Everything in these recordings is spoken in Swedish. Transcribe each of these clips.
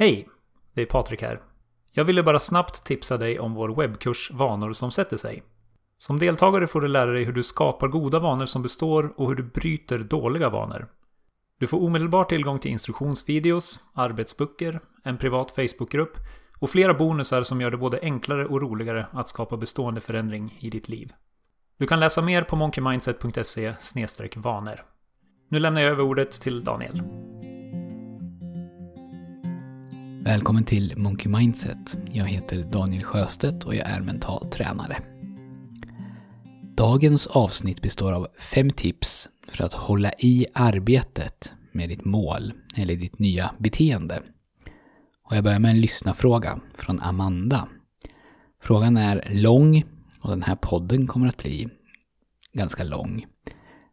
Hej! Det är Patrik här. Jag ville bara snabbt tipsa dig om vår webbkurs Vanor som sätter sig. Som deltagare får du lära dig hur du skapar goda vanor som består och hur du bryter dåliga vanor. Du får omedelbar tillgång till instruktionsvideos, arbetsböcker, en privat Facebookgrupp och flera bonusar som gör det både enklare och roligare att skapa bestående förändring i ditt liv. Du kan läsa mer på monkeymindset.se vanor. Nu lämnar jag över ordet till Daniel. Välkommen till Monkey Mindset. Jag heter Daniel Sjöstedt och jag är mental tränare. Dagens avsnitt består av fem tips för att hålla i arbetet med ditt mål eller ditt nya beteende. Och jag börjar med en lyssnarfråga från Amanda. Frågan är lång och den här podden kommer att bli ganska lång.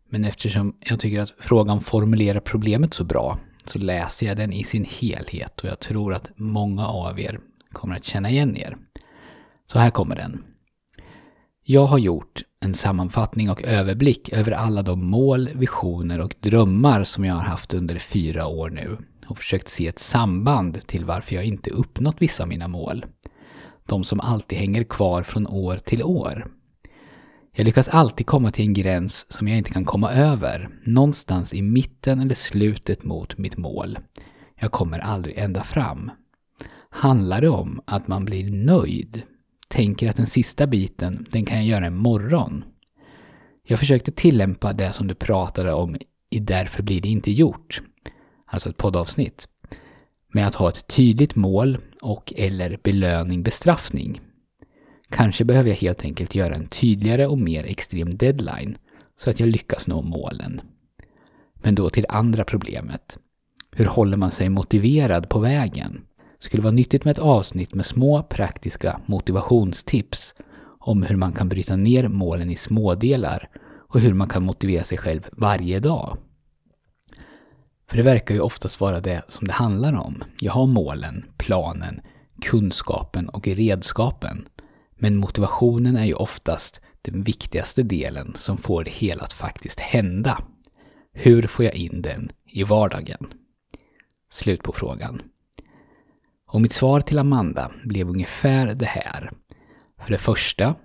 Men eftersom jag tycker att frågan formulerar problemet så bra så läser jag den i sin helhet och jag tror att många av er kommer att känna igen er. Så här kommer den. Jag har gjort en sammanfattning och överblick över alla de mål, visioner och drömmar som jag har haft under fyra år nu och försökt se ett samband till varför jag inte uppnått vissa av mina mål. De som alltid hänger kvar från år till år. Jag lyckas alltid komma till en gräns som jag inte kan komma över, någonstans i mitten eller slutet mot mitt mål. Jag kommer aldrig ända fram. Handlar det om att man blir nöjd? Tänker att den sista biten, den kan jag göra imorgon? Jag försökte tillämpa det som du pratade om i Därför blir det inte gjort, alltså ett poddavsnitt, med att ha ett tydligt mål och eller belöning bestraffning. Kanske behöver jag helt enkelt göra en tydligare och mer extrem deadline så att jag lyckas nå målen. Men då till andra problemet. Hur håller man sig motiverad på vägen? Skulle vara nyttigt med ett avsnitt med små praktiska motivationstips om hur man kan bryta ner målen i smådelar och hur man kan motivera sig själv varje dag. För det verkar ju oftast vara det som det handlar om. Jag har målen, planen, kunskapen och redskapen. Men motivationen är ju oftast den viktigaste delen som får det hela att faktiskt hända. Hur får jag in den i vardagen? Slut på frågan. Och mitt svar till Amanda blev ungefär det här. För det första,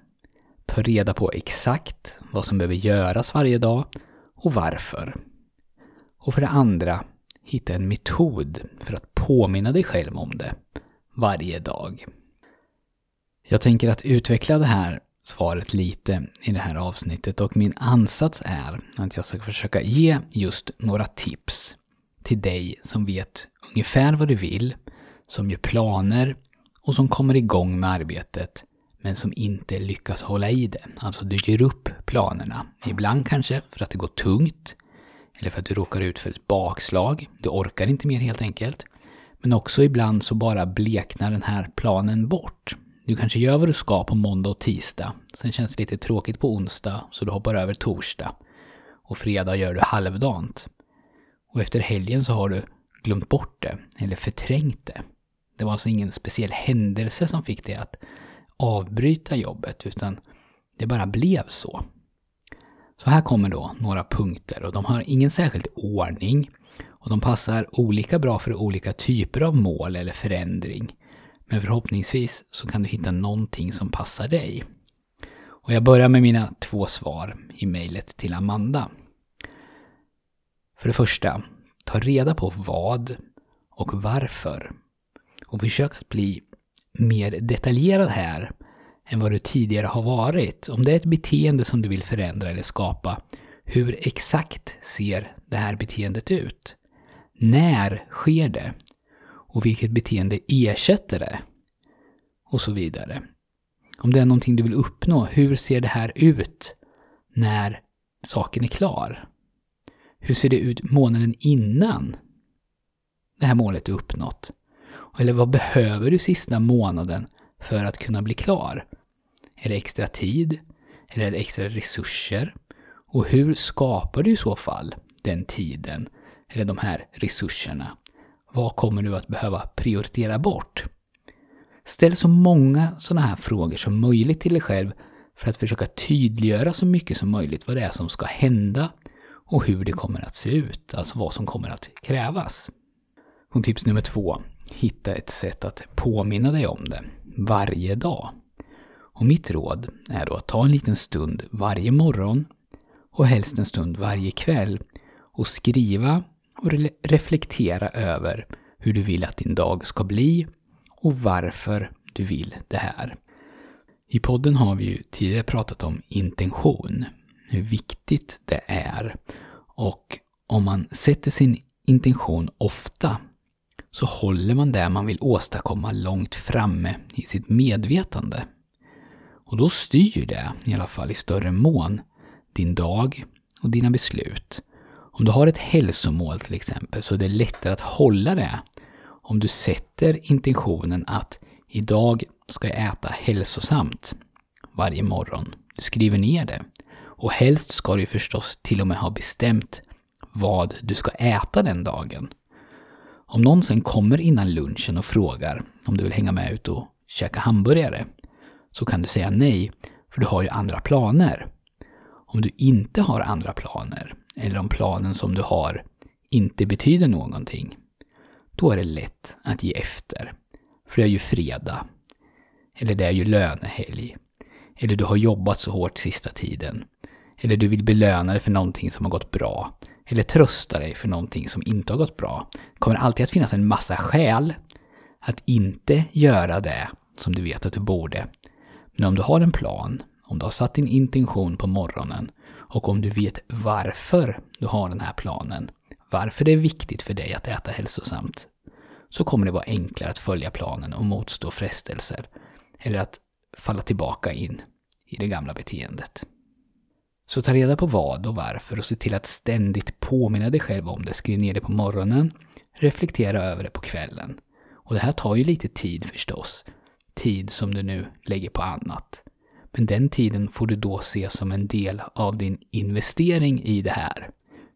ta reda på exakt vad som behöver göras varje dag och varför. Och för det andra, hitta en metod för att påminna dig själv om det varje dag. Jag tänker att utveckla det här svaret lite i det här avsnittet och min ansats är att jag ska försöka ge just några tips till dig som vet ungefär vad du vill, som gör planer och som kommer igång med arbetet men som inte lyckas hålla i det. Alltså du ger upp planerna. Ibland kanske för att det går tungt eller för att du råkar ut för ett bakslag. Du orkar inte mer helt enkelt. Men också ibland så bara bleknar den här planen bort. Du kanske gör vad du ska på måndag och tisdag. Sen känns det lite tråkigt på onsdag, så du hoppar över torsdag. Och fredag gör du halvdant. Och efter helgen så har du glömt bort det, eller förträngt det. Det var alltså ingen speciell händelse som fick dig att avbryta jobbet, utan det bara blev så. Så här kommer då några punkter och de har ingen särskild ordning och de passar olika bra för olika typer av mål eller förändring. Men förhoppningsvis så kan du hitta någonting som passar dig. Och jag börjar med mina två svar i mejlet till Amanda. För det första, ta reda på vad och varför. Och försök att bli mer detaljerad här än vad du tidigare har varit. Om det är ett beteende som du vill förändra eller skapa, hur exakt ser det här beteendet ut? När sker det? Och vilket beteende ersätter det? Och så vidare. Om det är någonting du vill uppnå, hur ser det här ut när saken är klar? Hur ser det ut månaden innan det här målet är uppnått? Eller vad behöver du sista månaden för att kunna bli klar? Är det extra tid? Eller är det extra resurser? Och hur skapar du i så fall den tiden eller de här resurserna? Vad kommer du att behöva prioritera bort? Ställ så många sådana här frågor som möjligt till dig själv för att försöka tydliggöra så mycket som möjligt vad det är som ska hända och hur det kommer att se ut, alltså vad som kommer att krävas. Och tips nummer två. hitta ett sätt att påminna dig om det varje dag. Och mitt råd är då att ta en liten stund varje morgon och helst en stund varje kväll och skriva och re reflektera över hur du vill att din dag ska bli och varför du vill det här. I podden har vi ju tidigare pratat om intention, hur viktigt det är. Och om man sätter sin intention ofta så håller man det man vill åstadkomma långt framme i sitt medvetande. Och då styr det, i alla fall i större mån, din dag och dina beslut. Om du har ett hälsomål till exempel så är det lättare att hålla det om du sätter intentionen att idag ska jag äta hälsosamt varje morgon. Du skriver ner det. Och helst ska du förstås till och med ha bestämt vad du ska äta den dagen. Om någon sen kommer innan lunchen och frågar om du vill hänga med ut och käka hamburgare så kan du säga nej, för du har ju andra planer. Om du inte har andra planer, eller om planen som du har inte betyder någonting, då är det lätt att ge efter. För det är ju fredag. Eller det är ju lönehelg. Eller du har jobbat så hårt sista tiden. Eller du vill belöna dig för någonting som har gått bra. Eller trösta dig för någonting som inte har gått bra. Det kommer alltid att finnas en massa skäl att inte göra det som du vet att du borde. Men om du har en plan, om du har satt din intention på morgonen och om du vet varför du har den här planen, varför det är viktigt för dig att äta hälsosamt, så kommer det vara enklare att följa planen och motstå frestelser. Eller att falla tillbaka in i det gamla beteendet. Så ta reda på vad och varför och se till att ständigt påminna dig själv om det. Skriv ner det på morgonen, reflektera över det på kvällen. Och det här tar ju lite tid förstås. Tid som du nu lägger på annat. Men den tiden får du då se som en del av din investering i det här.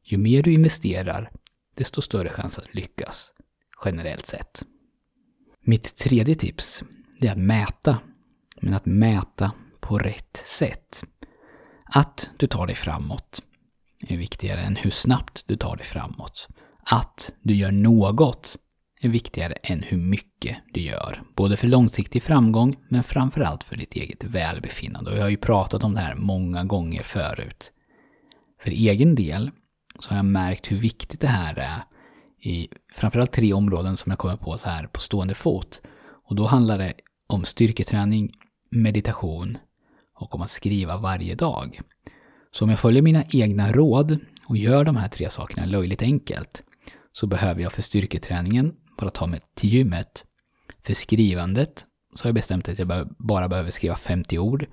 Ju mer du investerar, desto större chans att lyckas, generellt sett. Mitt tredje tips, det är att mäta. Men att mäta på rätt sätt. Att du tar dig framåt är viktigare än hur snabbt du tar dig framåt. Att du gör något är viktigare än hur mycket du gör. Både för långsiktig framgång, men framförallt för ditt eget välbefinnande. Och jag har ju pratat om det här många gånger förut. För egen del så har jag märkt hur viktigt det här är i framförallt tre områden som jag kommer på så här på stående fot. Och då handlar det om styrketräning, meditation och om att skriva varje dag. Så om jag följer mina egna råd och gör de här tre sakerna löjligt enkelt så behöver jag för styrketräningen bara ta mig till gymmet. För skrivandet så har jag bestämt att jag bara behöver skriva 50 ord.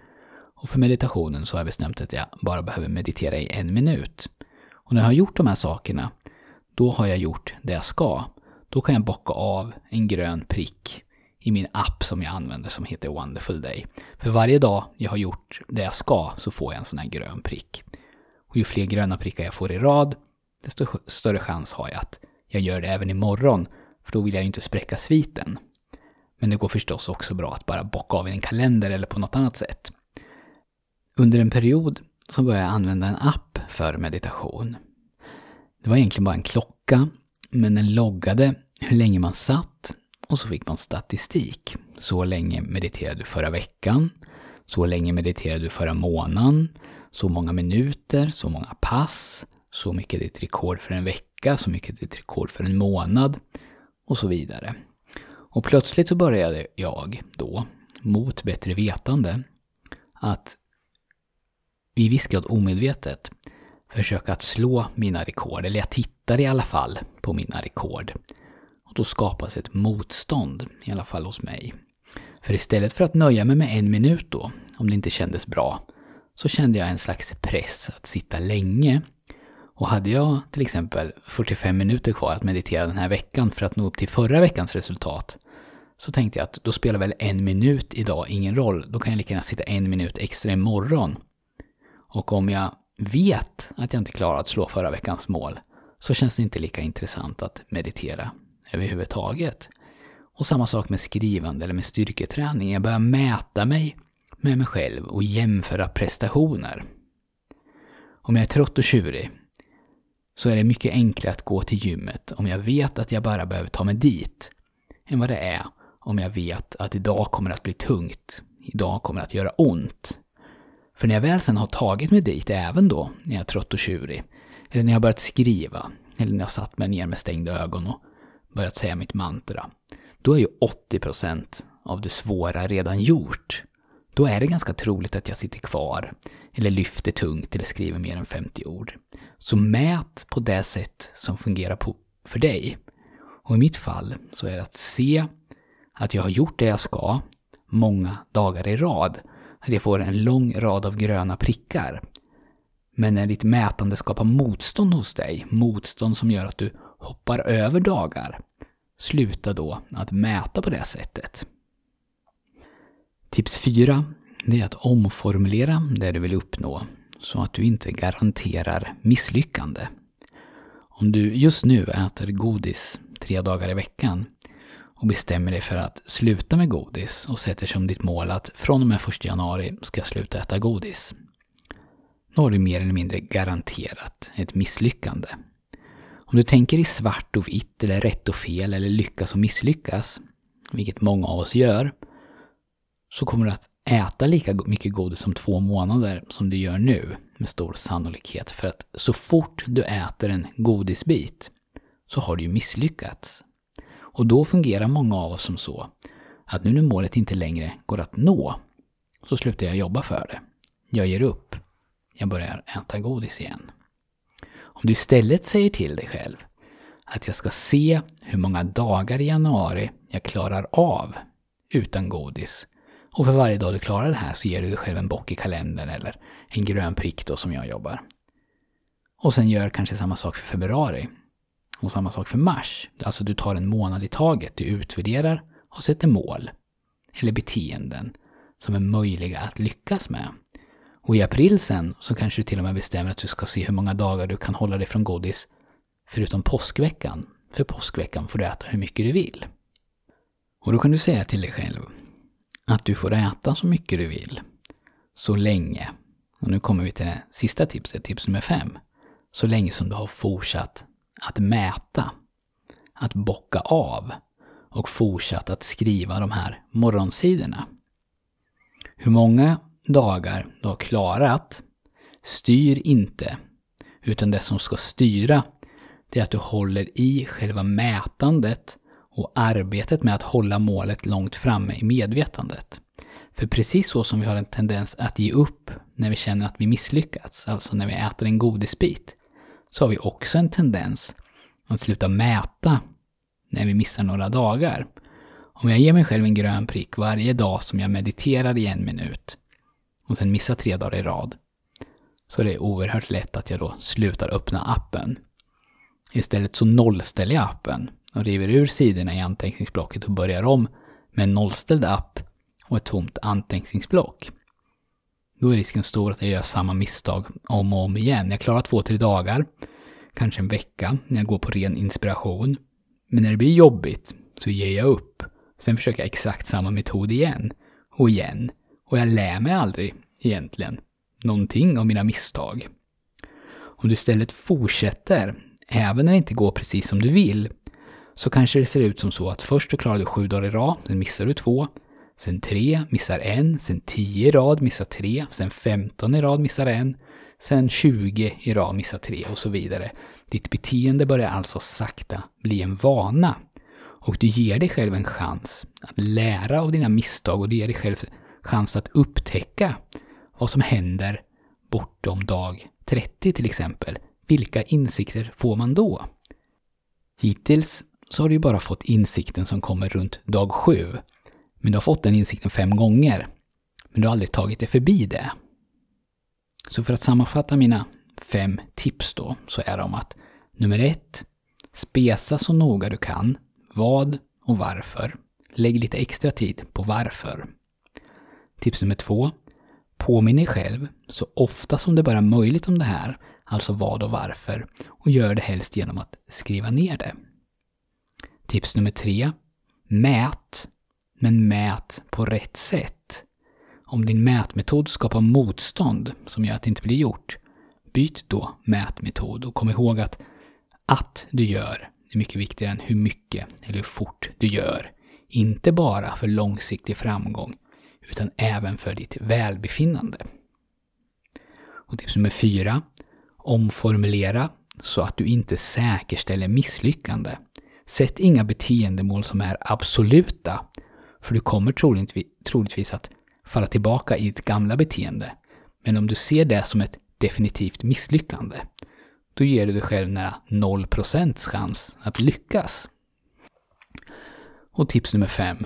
Och för meditationen så har jag bestämt att jag bara behöver meditera i en minut. Och när jag har gjort de här sakerna, då har jag gjort det jag ska. Då kan jag bocka av en grön prick i min app som jag använder som heter Wonderful Day. För varje dag jag har gjort det jag ska så får jag en sån här grön prick. Och ju fler gröna prickar jag får i rad, desto större chans har jag att jag gör det även imorgon. För då vill jag ju inte spräcka sviten. Men det går förstås också bra att bara bocka av i en kalender eller på något annat sätt. Under en period så började jag använda en app för meditation. Det var egentligen bara en klocka, men den loggade hur länge man satt och så fick man statistik. Så länge mediterade du förra veckan, så länge mediterade du förra månaden, så många minuter, så många pass, så mycket är ditt rekord för en vecka, så mycket är ditt rekord för en månad och så vidare. Och plötsligt så började jag då, mot bättre vetande, att i viss grad omedvetet försöka att slå mina rekord, eller jag tittade i alla fall på mina rekord. Och då skapas ett motstånd, i alla fall hos mig. För istället för att nöja mig med en minut då, om det inte kändes bra, så kände jag en slags press att sitta länge. Och hade jag till exempel 45 minuter kvar att meditera den här veckan för att nå upp till förra veckans resultat, så tänkte jag att då spelar väl en minut idag ingen roll, då kan jag lika gärna sitta en minut extra imorgon. Och om jag vet att jag inte klarar att slå förra veckans mål, så känns det inte lika intressant att meditera överhuvudtaget. Och samma sak med skrivande eller med styrketräning. Jag börjar mäta mig med mig själv och jämföra prestationer. Om jag är trött och tjurig så är det mycket enklare att gå till gymmet om jag vet att jag bara behöver ta mig dit än vad det är om jag vet att idag kommer att bli tungt. Idag kommer att göra ont. För när jag väl sen har tagit mig dit, även då när jag är trött och tjurig, eller när jag har börjat skriva, eller när jag satt mig ner med stängda ögon och börjat säga mitt mantra, då är ju 80% av det svåra redan gjort. Då är det ganska troligt att jag sitter kvar, eller lyfter tungt eller skriver mer än 50 ord. Så mät på det sätt som fungerar på, för dig. Och i mitt fall så är det att se att jag har gjort det jag ska många dagar i rad. Att jag får en lång rad av gröna prickar. Men när ditt mätande skapar motstånd hos dig, motstånd som gör att du hoppar över dagar, sluta då att mäta på det sättet. Tips 4 det är att omformulera det du vill uppnå så att du inte garanterar misslyckande. Om du just nu äter godis tre dagar i veckan och bestämmer dig för att sluta med godis och sätter som ditt mål att från och med 1 januari ska jag sluta äta godis. Då har du mer eller mindre garanterat ett misslyckande. Om du tänker i svart och vitt eller rätt och fel eller lyckas och misslyckas, vilket många av oss gör, så kommer du att äta lika mycket godis om två månader som du gör nu med stor sannolikhet. För att så fort du äter en godisbit så har du ju misslyckats. Och då fungerar många av oss som så att nu när målet inte längre går att nå så slutar jag jobba för det. Jag ger upp. Jag börjar äta godis igen. Om du istället säger till dig själv att jag ska se hur många dagar i januari jag klarar av utan godis och för varje dag du klarar det här så ger du dig själv en bock i kalendern eller en grön prick då som jag jobbar. Och sen gör kanske samma sak för februari. Och samma sak för mars. Alltså du tar en månad i taget, du utvärderar och sätter mål. Eller beteenden som är möjliga att lyckas med. Och i april sen så kanske du till och med bestämmer att du ska se hur många dagar du kan hålla dig från godis förutom påskveckan. För påskveckan får du äta hur mycket du vill. Och då kan du säga till dig själv att du får äta så mycket du vill. Så länge, och nu kommer vi till det sista tipset, tips nummer fem. Så länge som du har fortsatt att mäta, att bocka av och fortsatt att skriva de här morgonsidorna. Hur många dagar du har klarat styr inte, utan det som ska styra det är att du håller i själva mätandet och arbetet med att hålla målet långt framme i medvetandet. För precis så som vi har en tendens att ge upp när vi känner att vi misslyckats, alltså när vi äter en godisbit, så har vi också en tendens att sluta mäta när vi missar några dagar. Om jag ger mig själv en grön prick varje dag som jag mediterar i en minut och sen missar tre dagar i rad, så är det oerhört lätt att jag då slutar öppna appen. Istället så nollställer jag appen och river ur sidorna i anteckningsblocket och börjar om med en nollställd app och ett tomt anteckningsblock. Då är risken stor att jag gör samma misstag om och om igen. Jag klarar två, tre dagar, kanske en vecka, när jag går på ren inspiration. Men när det blir jobbigt så ger jag upp. Sen försöker jag exakt samma metod igen och igen. Och jag lär mig aldrig, egentligen, någonting av mina misstag. Om du istället fortsätter, även när det inte går precis som du vill, så kanske det ser ut som så att först så klarar du sju dagar i rad, sen missar du två, sen tre, missar en, sen tio i rad, missar tre, sen femton i rad, missar en, sen tjugo i rad, missar tre och så vidare. Ditt beteende börjar alltså sakta bli en vana. Och du ger dig själv en chans att lära av dina misstag och du ger dig själv chans att upptäcka vad som händer bortom dag 30 till exempel. Vilka insikter får man då? Hittills så har du ju bara fått insikten som kommer runt dag sju. Men du har fått den insikten fem gånger. Men du har aldrig tagit dig förbi det. Så för att sammanfatta mina fem tips då, så är de att nummer ett, spesa så noga du kan vad och varför. Lägg lite extra tid på varför. Tips nummer två, påminn dig själv så ofta som det bara är möjligt om det här, alltså vad och varför, och gör det helst genom att skriva ner det. Tips nummer tre. Mät, men mät på rätt sätt. Om din mätmetod skapar motstånd som gör att det inte blir gjort, byt då mätmetod och kom ihåg att att du gör är mycket viktigare än hur mycket eller hur fort du gör. Inte bara för långsiktig framgång, utan även för ditt välbefinnande. Och tips nummer fyra. Omformulera så att du inte säkerställer misslyckande. Sätt inga beteendemål som är absoluta, för du kommer troligtvis att falla tillbaka i ditt gamla beteende. Men om du ser det som ett definitivt misslyckande, då ger du dig själv nära 0% chans att lyckas. Och tips nummer 5.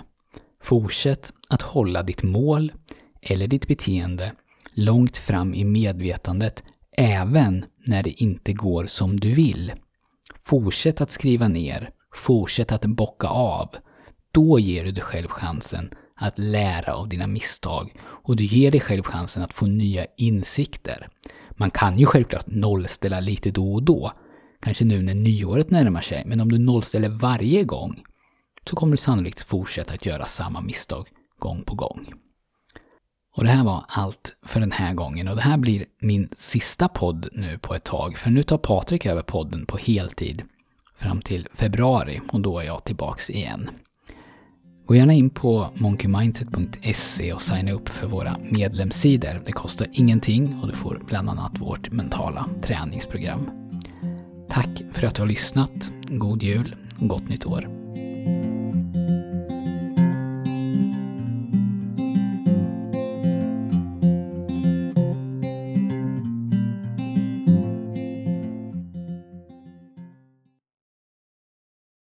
Fortsätt att hålla ditt mål eller ditt beteende långt fram i medvetandet även när det inte går som du vill. Fortsätt att skriva ner, fortsätt att bocka av. Då ger du dig själv chansen att lära av dina misstag och du ger dig själv chansen att få nya insikter. Man kan ju självklart nollställa lite då och då, kanske nu när nyåret närmar sig, men om du nollställer varje gång så kommer du sannolikt fortsätta att göra samma misstag gång på gång. Och det här var allt för den här gången och det här blir min sista podd nu på ett tag för nu tar Patrik över podden på heltid fram till februari och då är jag tillbaks igen. Gå gärna in på monkeymindset.se och signa upp för våra medlemssidor. Det kostar ingenting och du får bland annat vårt mentala träningsprogram. Tack för att du har lyssnat. God jul och gott nytt år.